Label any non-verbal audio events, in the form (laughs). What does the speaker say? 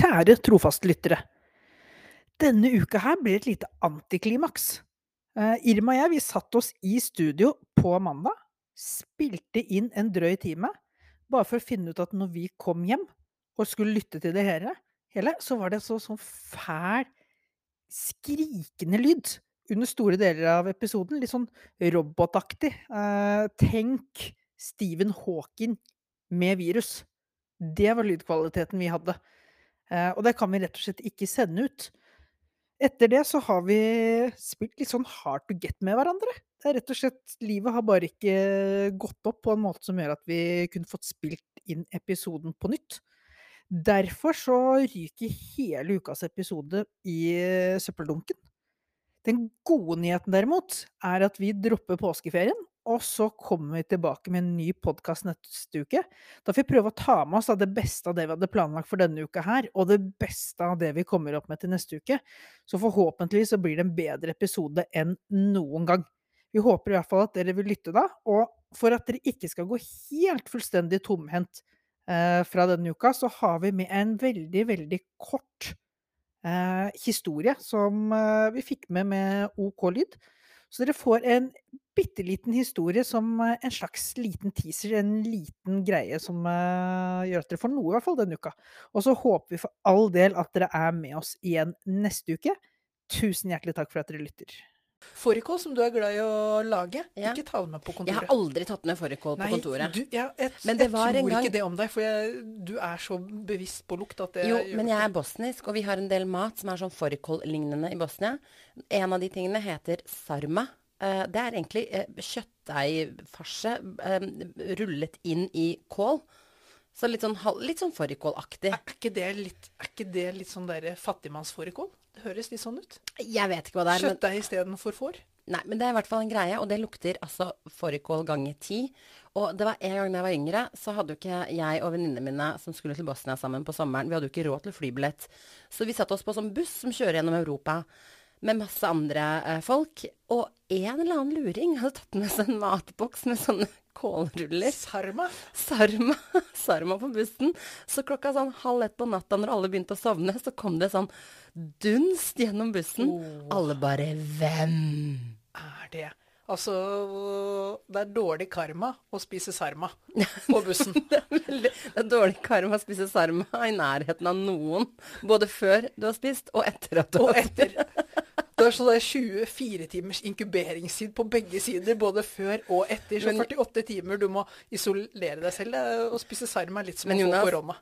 Kjære trofaste lyttere. Denne uka her blir et lite antiklimaks. Eh, Irma og jeg vi satt oss i studio på mandag, spilte inn en drøy time, bare for å finne ut at når vi kom hjem og skulle lytte til det hele, så var det så, sånn fæl, skrikende lyd under store deler av episoden. Litt sånn robotaktig. Eh, tenk Stephen Hawking med virus. Det var lydkvaliteten vi hadde. Eh, og det kan vi rett og slett ikke sende ut. Etter det så har vi spilt litt sånn hard to get med hverandre. Det er rett og slett Livet har bare ikke gått opp på en måte som gjør at vi kunne fått spilt inn episoden på nytt. Derfor så ryker hele ukas episode i søppeldunken. Den gode nyheten derimot er at vi dropper påskeferien, og så kommer vi tilbake med en ny podkast neste uke. Da får vi prøve å ta med oss det beste av det vi hadde planlagt for denne uka her, og det beste av det vi kommer opp med til neste uke. Så forhåpentligvis så blir det en bedre episode enn noen gang. Vi håper i hvert fall at dere vil lytte da, og for at dere ikke skal gå helt fullstendig tomhendt eh, fra denne uka, så har vi med en veldig, veldig kort eh, historie som eh, vi fikk med med OK lyd. Så dere får en bitte liten historie som eh, en slags liten teaser, en liten greie som uh, gjør at dere får noe, i hvert fall denne uka. Og så håper vi for all del at dere er med oss igjen neste uke. Tusen hjertelig takk for at dere lytter. Fårikål, som du er glad i å lage, Ja. ikke ta det med på kontoret. Jeg har aldri tatt med fårikål på kontoret. Du, jeg, Men det jeg var tror en gang- ikke det om deg, for jeg, du er så bevisst på lukt at det Jo, men jeg er bosnisk, og vi har en del mat som er sånn fårikål-lignende i Bosnia. En av de tingene heter sarma. Eh, det er egentlig uh, kjøttdeigfarse eh, rullet inn i kål. Så litt sånn, litt sånn fårikålaktig. Er ikke det litt, er ikke det litt sånn der fattigmannsfårikål? Det høres litt sånn ut. Jeg vet ikke hva det er. men- Kjøttdeig istedenfor får. Nei, men det er i hvert fall en greie, og det lukter altså fårikål ganger ti. Og det var en gang da jeg var yngre, så hadde jo ikke jeg og venninnene mine som skulle til Bosnia sammen på sommeren, vi hadde jo ikke råd til flybillett. Så vi satte oss på sånn buss som kjører gjennom Europa med masse andre eh, folk. Og en eller annen luring hadde tatt med seg en matboks med sånne kålruller. Sarma. Sarma, (laughs) sarma på bussen. Så klokka sånn halv ett på natta når alle begynte å sovne, så kom det sånn dunst gjennom bussen. Oh. Alle bare Hvem? er det? Altså, det er dårlig karma å spise sarma på bussen. (laughs) Det er, veldig, det er dårlig karma å spise sarma i nærheten av noen. Både før du har spist, og etter at du Og har spist. Det er sånn 24 timers inkuberingstid på begge sider, både før og etter. Så 48 timer du må isolere deg selv. Det er spise sarma litt som å få korona.